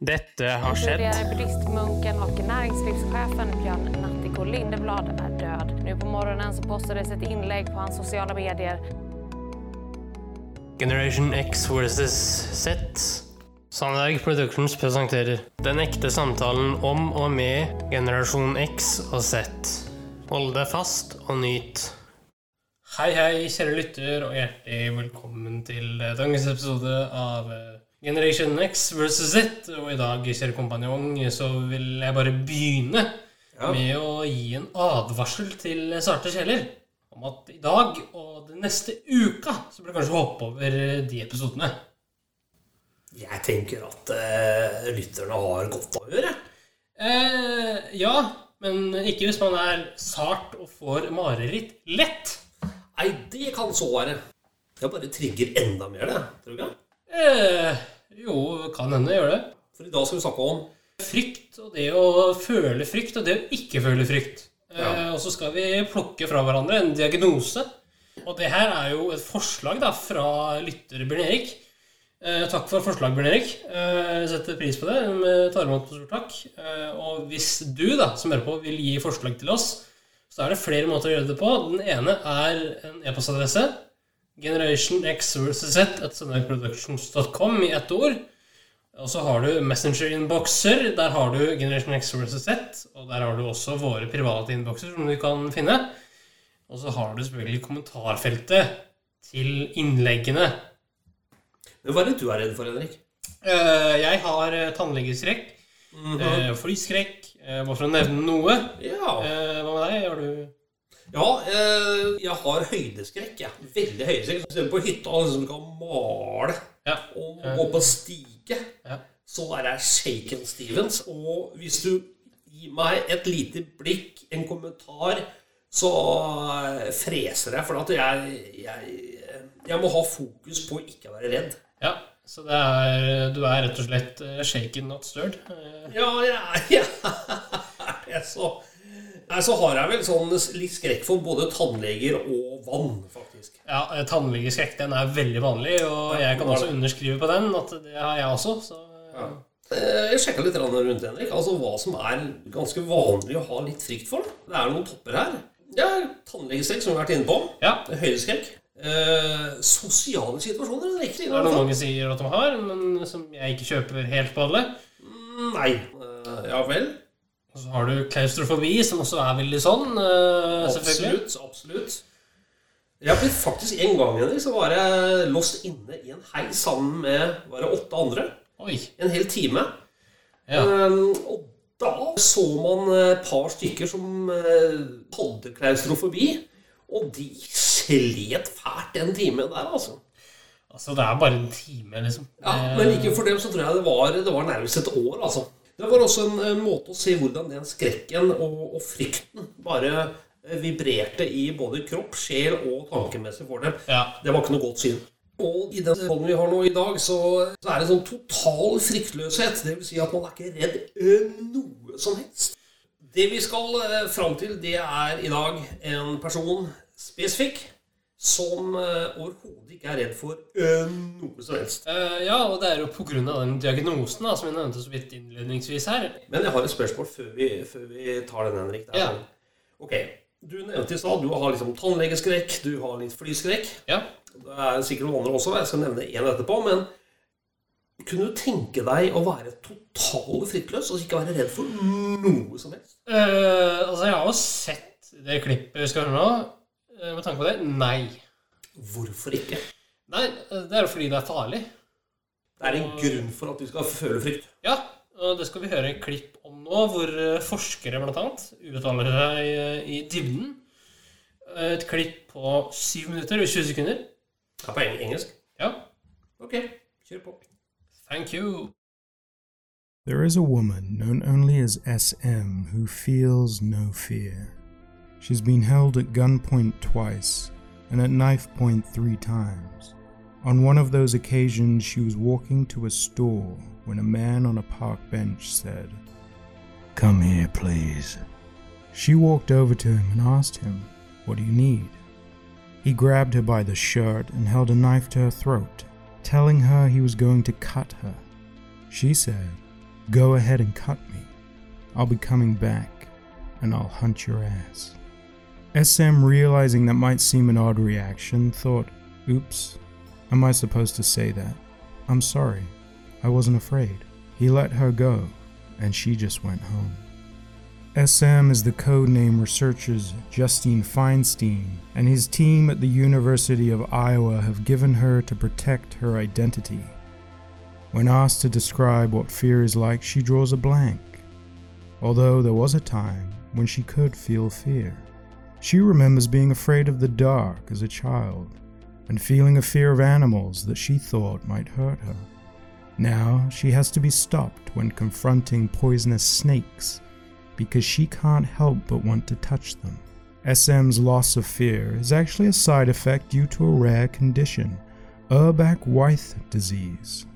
Dette har skjedd. Buddhistmunken og næringslivssjefen Bjørn Nattiko Lindeblad er død. Nå på morgenen så postades et innlegg på hans sosiale medier Generation X versus Z. Sandberg Productions presenterer Den ekte samtalen om og med generasjon X og Z. Hold deg fast og nyt. Hei, hei, kjære lytter, og hjertelig velkommen til dagens episode av eh, Generation X versus Z. Og i dag, kjære kompanjong, så vil jeg bare begynne med å gi en advarsel til sarte sjeler om at i dag og den neste uka så blir det kanskje hoppe over de episodene. Jeg tenker at eh, lytterne har godt av å gjøre. Eh, ja, men ikke hvis man er sart og får mareritt lett. Nei, det kan så være. Det bare trigger enda mer, det. Tror du ikke? Eh, jo, kan hende gjøre det. For i dag skal vi snakke om Frykt og det å føle frykt og det å ikke føle frykt. Eh, Ja. og så skal vi plukke fra hverandre en diagnose. Og det her er jo et forslag da fra lytter Bjørn Erik. Eh, takk for forslag, Bjørn Erik. Eh, setter pris på det. Vi tar imot på stor takk. Eh, og hvis du da, som hører på, vil gi forslag til oss, så er det flere måter å gjøre det på. Den ene er en e-postadresse. generationxvz.sundhedsproductions.com i ett ord. Og så har du Messenger-innbokser. Der har du Generation X versus Z. Og der har du også våre private innbokser som du kan finne. Og så har du selvfølgelig kommentarfeltet til innleggene. Men hva er det du er redd for, Henrik? Eh, Jeg har eh, tannlegeskrekk, eh, flyskrekk, eh, bare for å nevne noe. Ja, Hva med deg? Har du ja eh, jeg har høydeskrekk. Ja. Veldig høydeskrekk. Er på hytta og liksom kan male Ja. og gå på stige, Ja. så er jeg shaken Stevens. Og hvis du gir meg et lite blikk, en kommentar, så eh, freser jeg. For at jeg, jeg, jeg må ha fokus på å ikke være redd. Ja. Så det er, du er rett og slett eh, shaken, not stirred. Ja, jeg, er så, nei, så har jeg vel sånn litt skrekk for både tannleger og vann, faktisk. Ja, eh, Tannlegeskrekk den er veldig vanlig, og jeg kan også underskrive på den. At det har jeg også. Så ja. Jeg sjekka litt rundt, Henrik. Altså hva som er ganske vanlig å ha litt frykt for. Det er noen topper her. Ja, Tannlegeskrekk, som vi har vært inne på. ja. Høydeskrekk. Eh, sosiale situasjoner. Henrik. Det er noe mange sier at de har, men som jeg ikke kjøper helt på alle. Mm, Nei. Eh, ja vel. Og så har du klaustrofobi, som også er veldig sånn. eh. Absolutt. absolutt. Jeg ble faktisk En gang Henrik, så var jeg låst inne i en heis sammen med var det åtte andre. Oi. En hel time. Ja. Um, og da så man et par stykker som eh, hadde klaustrofobi. Og de slet fælt den timen der, altså. Altså, det er bare en time, liksom. Ja, Men like for dem så tror jeg det var, det var nærmest et år, altså. Det var også en, en måte å se hvordan den skrekken og, og frykten bare eh, vibrerte i både kropp, sjel og tankemessig for dem. Ja. Det var ikke noe godt syn. Og i den rollen vi har nå i dag, så, så er det sånn total fryktløshet. Det vil si at man er ikke redd noe som helst. Det vi skal eh, fram til, det er i dag en person spesifikk som eh, overhodet ikke er redd for øh, noe som helst. Uh, ja, og det er jo av den diagnosen da, som jeg nevnte så vidt innledningsvis her. Men jeg har et spørsmål før vi, før vi tar den, Henrik. Ja. sånn, ok, Du nevnte i stad du har liksom tannlegeskrekk, du har litt flyskrekk. Ja. Det er sikkert noen andre også. Jeg skal nevne én etterpå. Men kunne du tenke deg å være totalt fryktløs og ikke være redd for noe som helst? Uh, altså, jeg har jo sett det klippet vi skal høre nå. Eh, med tanke på det, nei. Hvorfor ikke? Nei, eh, det er jo fordi det er farlig. Det er en grunn for at du skal føle frykt. Ja, og det skal vi høre en klipp om nå, hvor eh, forskere annet uttaler seg i dybden. Et klipp på 7 minutter og 20 sekunder. Ja, på engelsk? Ja, Ok, kjør på. thank you. There is a woman known only as SM who feels no fear. She's been held at gunpoint twice and at knife point three times. On one of those occasions, she was walking to a store when a man on a park bench said, Come here, please. She walked over to him and asked him, What do you need? He grabbed her by the shirt and held a knife to her throat, telling her he was going to cut her. She said, Go ahead and cut me. I'll be coming back, and I'll hunt your ass. SM, realizing that might seem an odd reaction, thought, Oops, am I supposed to say that? I'm sorry. I wasn't afraid. He let her go, and she just went home. SM is the code name researchers Justine Feinstein and his team at the University of Iowa have given her to protect her identity. When asked to describe what fear is like, she draws a blank, although there was a time when she could feel fear. She remembers being afraid of the dark as a child and feeling a fear of animals that she thought might hurt her. Now she has to be stopped when confronting poisonous snakes because she can't help but want to touch them. SM's loss of fear is actually a side effect due to a rare condition, Urbach-Wiethe disease,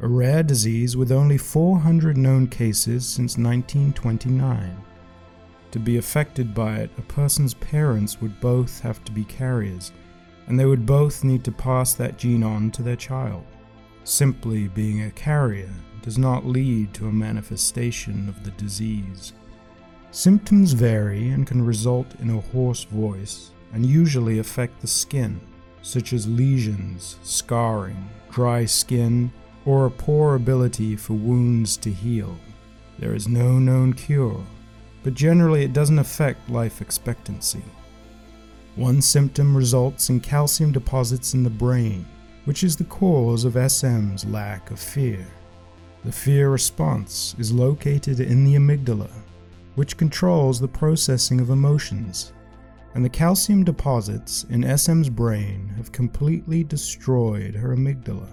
a rare disease with only 400 known cases since 1929. To be affected by it, a person's parents would both have to be carriers, and they would both need to pass that gene on to their child. Simply being a carrier does not lead to a manifestation of the disease. Symptoms vary and can result in a hoarse voice and usually affect the skin, such as lesions, scarring, dry skin, or a poor ability for wounds to heal. There is no known cure, but generally it doesn't affect life expectancy. One symptom results in calcium deposits in the brain, which is the cause of SM's lack of fear. The fear response is located in the amygdala, which controls the processing of emotions, and the calcium deposits in SM's brain have completely destroyed her amygdala.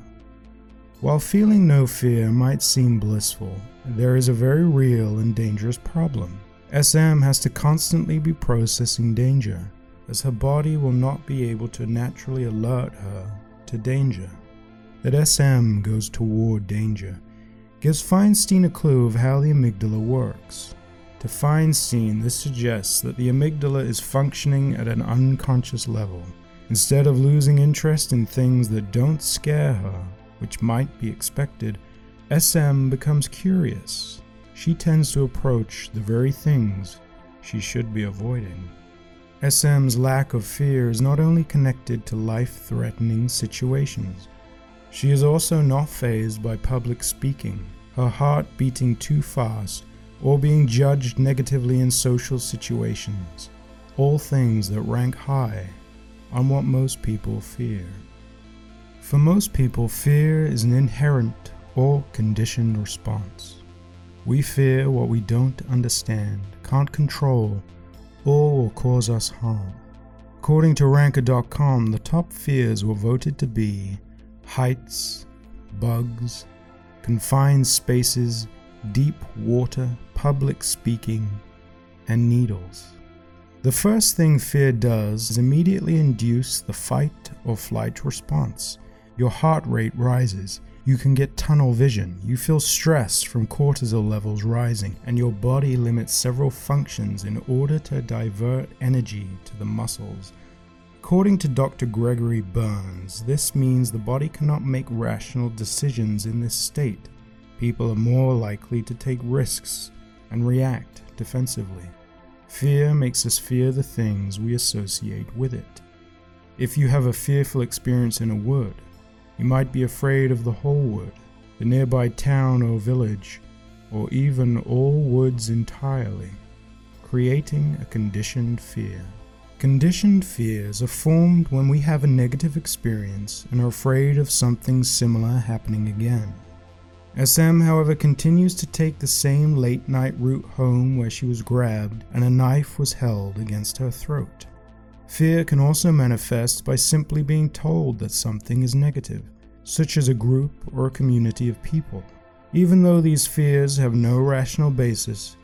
While feeling no fear might seem blissful, there is a very real and dangerous problem. SM has to constantly be processing danger, as her body will not be able to naturally alert her to danger. That SM goes toward danger gives Feinstein a clue of how the amygdala works. To Feinstein, this suggests that the amygdala is functioning at an unconscious level. Instead of losing interest in things that don't scare her, which might be expected, SM becomes curious. She tends to approach the very things she should be avoiding. SM's lack of fear is not only connected to life threatening situations, she is also not phased by public speaking, her heart beating too fast, or being judged negatively in social situations, all things that rank high on what most people fear. For most people, fear is an inherent or conditioned response. We fear what we don't understand, can't control, or will cause us harm. According to Ranker.com, the top fears were voted to be heights, bugs, confined spaces, deep water, public speaking, and needles. The first thing fear does is immediately induce the fight or flight response. Your heart rate rises, you can get tunnel vision, you feel stress from cortisol levels rising, and your body limits several functions in order to divert energy to the muscles. According to Dr. Gregory Burns, this means the body cannot make rational decisions in this state people are more likely to take risks and react defensively. Fear makes us fear the things we associate with it. If you have a fearful experience in a wood, you might be afraid of the whole wood, the nearby town or village, or even all woods entirely, creating a conditioned fear. Conditioned fears are formed when we have a negative experience and are afraid of something similar happening again. SM, however, continues to take the same late night route home where she was grabbed and a knife was held against her throat. Fear can also manifest by simply being told that something is negative, such as a group or a community of people. Even though these fears have no rational basis,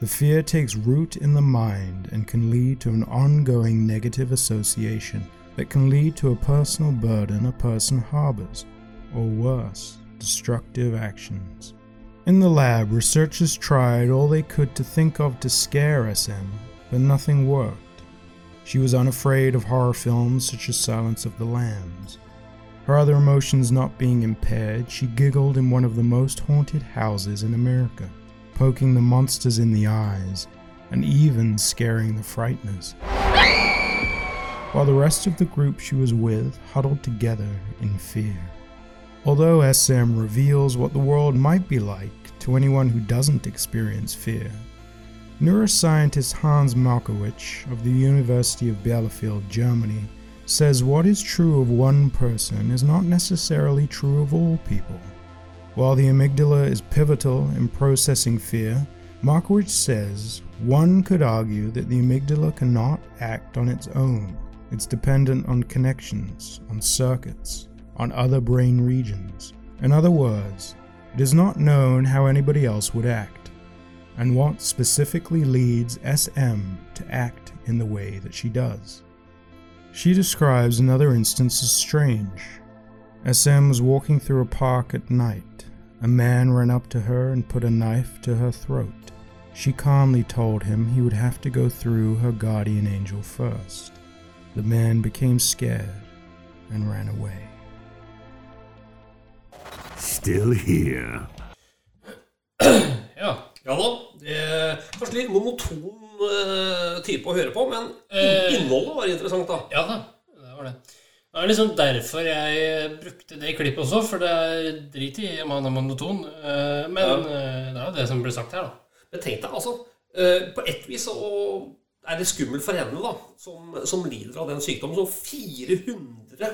the fear takes root in the mind and can lead to an ongoing negative association that can lead to a personal burden a person harbors, or worse destructive actions. In the lab, researchers tried all they could to think of to scare SM, but nothing worked. She was unafraid of horror films such as Silence of the Lambs. Her other emotions not being impaired, she giggled in one of the most haunted houses in America, poking the monsters in the eyes and even scaring the frighteners. While the rest of the group she was with huddled together in fear. Although SM reveals what the world might be like to anyone who doesn't experience fear, neuroscientist Hans Malkowitsch of the University of Bielefeld, Germany, says what is true of one person is not necessarily true of all people. While the amygdala is pivotal in processing fear, Markowitz says one could argue that the amygdala cannot act on its own. It's dependent on connections, on circuits, on other brain regions. In other words, it is not known how anybody else would act, and what specifically leads SM to act in the way that she does. She describes another instance as strange. SM was walking through a park at night. A man ran up to her and put a knife to her throat. She calmly told him he would have to go through her guardian angel first. The man became scared and ran away. Still here. Ja. Ja da. Er kanskje litt monoton eh, type å høre på, men Eh. innholdet var interessant, da. Ja da, det var det. Det er liksom derfor jeg brukte det klippet også, for det er drit i om han er monoton. eh, Men eh, det er jo det som ble sagt her, da. Men tenk deg, altså eh, På ett vis så er det skummelt for henne, da, som, som lider av den sykdommen som 400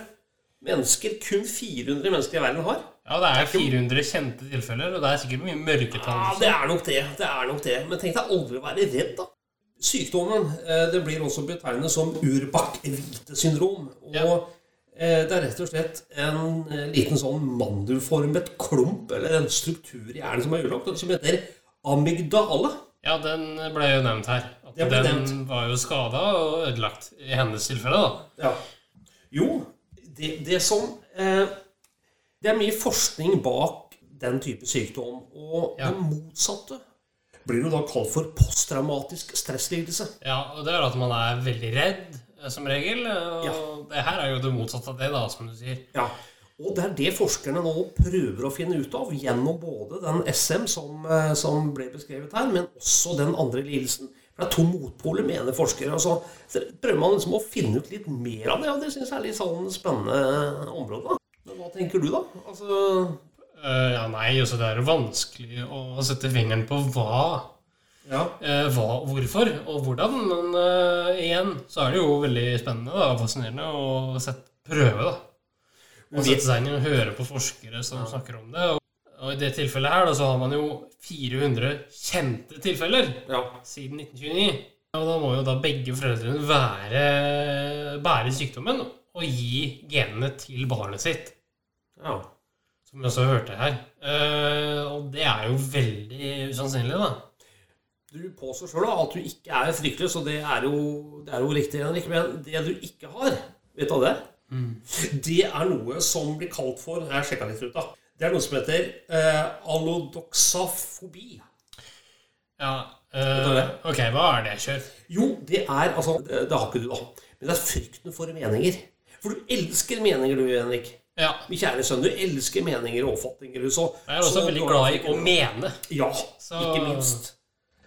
mennesker, kun 400 mennesker i verden har. Ja, det er 400 kjente tilfeller, og det er sikkert mye mørketall. Ja, det er nok det. det er nok det. Men tenk deg aldri å være redd, da. Sykdommen eh, det blir også betegnet som Urbach-Hvite-syndrom. Og Ja. eh, det er rett og slett en eh, liten sånn mandelformet klump, eller en struktur i hjernen som er ødelagt, som heter amygdale. Ja, den ble jo nevnt her. Den nevnt. var jo skada og ødelagt i hennes tilfelle, da. Ja. Jo, det, det som eh, Det er mye forskning bak den type sykdom. Og Ja. det motsatte blir jo da kalt for posttraumatisk stresslidelse. Ja, og det er at man er veldig redd, eh, som regel. Og Ja. det her er jo det motsatte av det, da, som du sier. Ja, og det er det forskerne nå prøver å finne ut av gjennom både den SM som, eh, som ble beskrevet her, men også den andre lidelsen. Det er to motpoler, mener forskere. og så prøver man liksom å finne ut litt mer av det, og det syns jeg er litt sånn spennende område. Men hva tenker du, da? Altså, uh, ja, nei, altså det er jo vanskelig å sette fingeren på hva, ja. Uh, hva hvorfor og hvordan. Men uh, igjen så er det jo veldig spennende da, og fascinerende å sette, prøve, da. Og sette seg inn og høre på forskere som snakker om det. Og, i det tilfellet her da, så har man jo 400 kjente tilfeller ja. siden 1929. Og da må jo da begge foreldrene være, bære sykdommen og gi genene til barnet sitt. ja. Som vi også hørte her. Eh, og det er jo veldig usannsynlig, da. Du påstår sjøl at du ikke er fryktløs, og det er jo, det er jo riktig, Henrik. Men det du ikke har, vet du hva det er? Det er noe som blir kalt for Jeg sjekka litt ut, da. Det er noe som heter eh, allodoxafobi. Ja, eh, ok, hva er det, kjør? Jo, det er altså Det, har ikke du, da. Men det er frykten for meninger. For du elsker meninger, du, Henrik. Ja, Min kjære sønn, du elsker meninger og oppfatninger. du, Så, jeg er også så veldig glad i å mene. Ja, Så- ikke minst.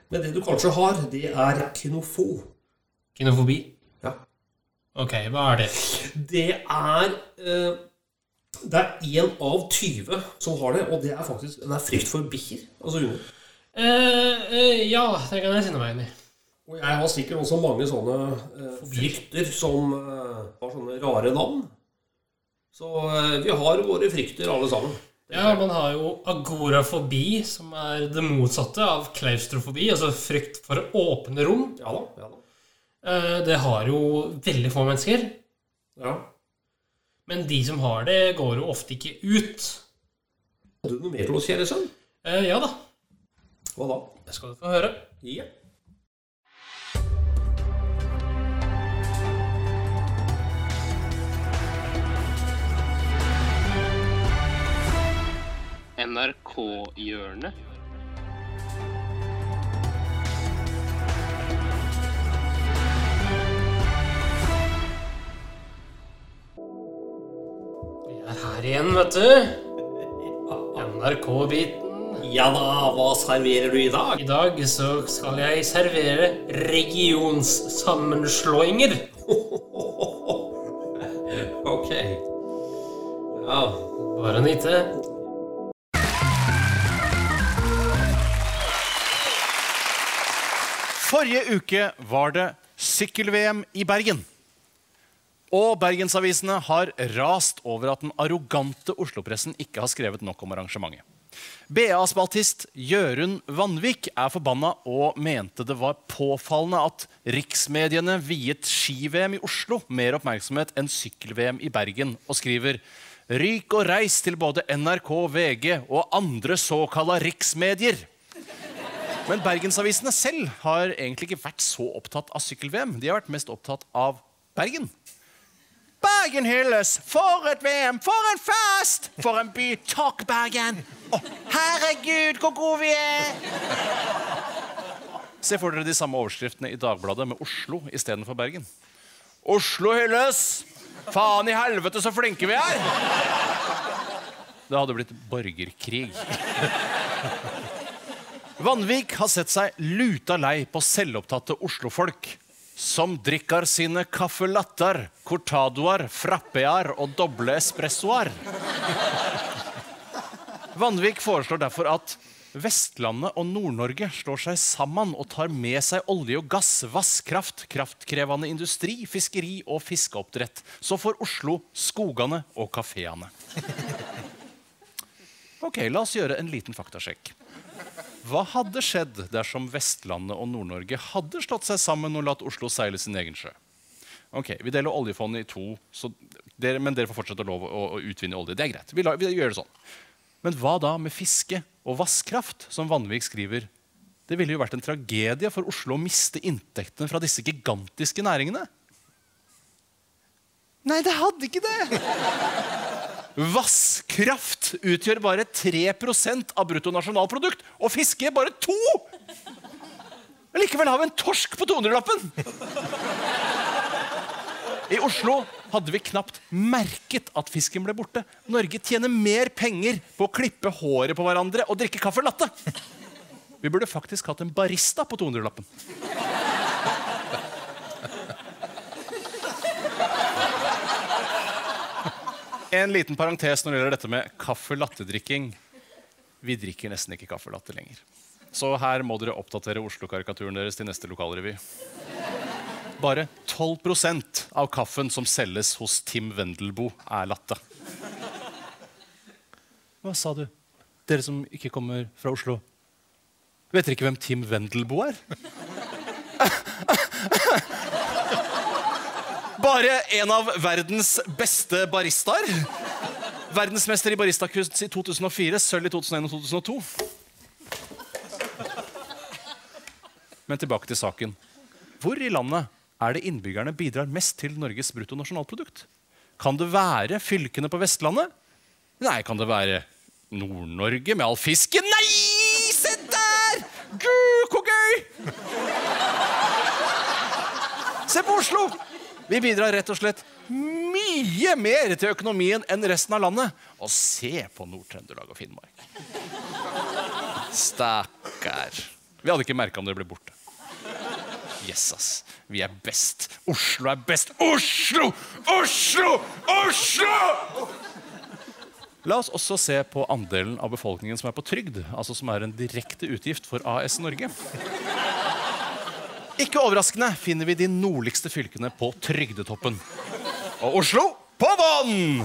Men det du kanskje har, det er kinofo. Kinofobi. Ja. Ok, hva er det? Det er eh, Det er én av 20 som har det, og det er faktisk det er frykt for bikkjer. Altså hunder. Eh, eh, ja, det kan jeg kjenne meg inn i. Og jeg har sikkert også mange sånne eh, frykter som eh, har sånne rare navn. Så eh, vi har våre frykter alle sammen. Ja, man har jo agorafobi, som er det motsatte av klaustrofobi, altså frykt for åpne rom. Ja da. ja da. Det har jo veldig få mennesker. Ja. Men de som har det, går jo ofte ikke ut. Hadde du noe mer til oss, kjære sønn? Eh, ja da, Hva da? det skal du få høre. Ja. NRK-hjørnet. Vi er igjen, vet du. NRK-biten. Ja da, hva serverer du i dag? I dag så skal jeg servere regionssammenslåinger. Ok. Ja. Bare nyte. Forrige uke var det sykkel-VM i Bergen. Og bergensavisene har rast over at den arrogante Oslo-pressen ikke har skrevet nok om arrangementet. BA-spaltist Jørund Vanvik er forbanna og mente det var påfallende at riksmediene viet ski-VM i Oslo mer oppmerksomhet enn sykkel-VM i Bergen, og skriver Ryk og reis til både NRK, VG og andre såkalla riksmedier. Men bergensavisene selv har egentlig ikke vært så opptatt av sykkel-VM. De har vært mest opptatt av Bergen. Bergen hylles! For et VM! For en fest! For en by! Takk, Bergen! Oh, herregud, hvor gode vi er! Se for dere de samme overskriftene i Dagbladet med Oslo istedenfor Bergen. Oslo hylles! Faen i helvete, så flinke vi er! Det hadde blitt borgerkrig. Vanvik har sett seg luta lei på selvopptatte Oslo-folk som drikker sine caffelatter, cortadoer, frappear og doble espressoer. Vanvik foreslår derfor at Vestlandet og Nord-Norge slår seg sammen og tar med seg olje og gass, vasskraft, kraftkrevende industri, fiskeri og fiskeoppdrett. Så får Oslo skogene og kafeene. Ok, la oss gjøre en liten faktasjekk. Hva hadde skjedd dersom Vestlandet og Nord-Norge hadde slått seg sammen og latt Oslo seile sin egen sjø? Ok, Vi deler oljefondet i to, dere, men dere får fortsette å å, å, utvinne olje. Det er greit. Vi, la, vi, gjør det sånn. Men hva da med fiske og vasskraft, som Vanvik skriver? Det ville jo vært en tragedie for Oslo å miste inntektene fra disse gigantiske næringene. Nei, det hadde ikke det! Vasskraft utgjør bare 3% av bruttonasjonalprodukt, og fiske bare 2 Likevel har vi en torsk på 200-lappen! I Oslo hadde vi knapt merket at fisken ble borte. Norge tjener mer penger på å klippe håret på hverandre og drikke kaffe latte. Vi burde faktisk hatt en barista på 200-lappen. En liten parentes når det gjelder dette med kaffe latte-drikking. Vi drikker nesten ikke kaffe latte lenger. Så her må dere oppdatere Oslo-karikaturen deres til neste lokalrevy. Bare 12% av kaffen som selges hos Tim Wendelboe, er latte. Hva sa du? Dere som ikke kommer fra Oslo. Vet dere ikke hvem Tim Wendelboe er? Bare en av verdens beste baristaer. Verdensmester i baristakunst i 2004, sølv i 2001 og 2002. Men tilbake til saken. Hvor i landet er det innbyggerne bidrar mest til Norges bruttonasjonalprodukt? Kan det være fylkene på Vestlandet? Nei, kan det være Nord-Norge med all fisken? Nei! Se der! Gud, hvor gøy! Se på Oslo! Vi bidrar rett og slett mye mer til økonomien enn resten av landet. Og se på Nord-Trøndelag og Finnmark. Stakkar. Vi hadde ikke merka om dere ble borte. Yes, ass. Vi er best. Oslo er best. Oslo! Oslo! Oslo! La oss også se på andelen av befolkningen som er på trygd, altså som er en direkte utgift for AS Norge. Ikke overraskende finner vi de nordligste fylkene på trygdetoppen. Og Oslo på vann!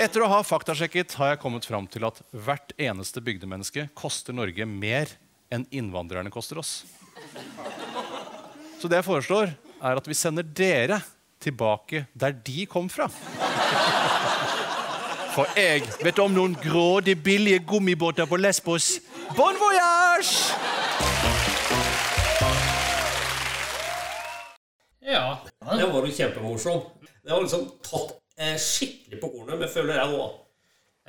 Etter å ha faktasjekket har jeg kommet fram til at hvert eneste bygdemenneske koster Norge mer enn innvandrerne koster oss. Så det jeg foreslår, er at vi sender dere tilbake der de kom fra. For jeg vet om noen grådig billige gummibåter på Lesbos. Bon voyage! Ja. Det var jo kjempemorsom. Det var liksom tatt eh, skikkelig på kornet, men føler jeg nå.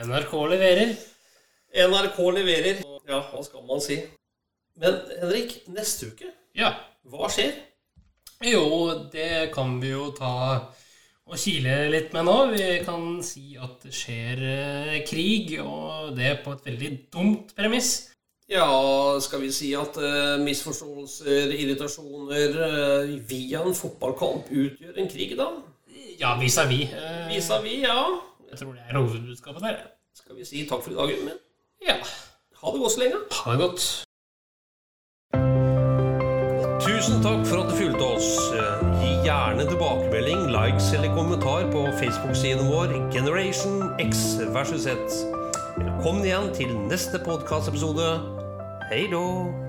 NRK leverer. NRK leverer. Ja, hva skal man si? Men Henrik, neste uke, Ja. hva skjer? Jo, det kan vi jo ta og kile litt med nå. Vi kan si at det skjer eh, krig, og det på et veldig dumt premiss. Ja, skal vi si at uh, misforståelser, irritasjoner uh, via en fotballkamp utgjør en krig, da? Ja, vis-à-vis. Eh, Vis-à-vis, ja. Jeg tror det er hovedbudskapet der. Skal vi si takk for i dag, Gutten min? Ja. Ha det godt så lenge. Ha det godt. Tusen takk for at du fulgte oss. Gi gjerne tilbakemelding, likes eller kommentar på Facebook-siden vår Generation X versus Z. Velkommen igjen til neste podkastepisode. Hei då!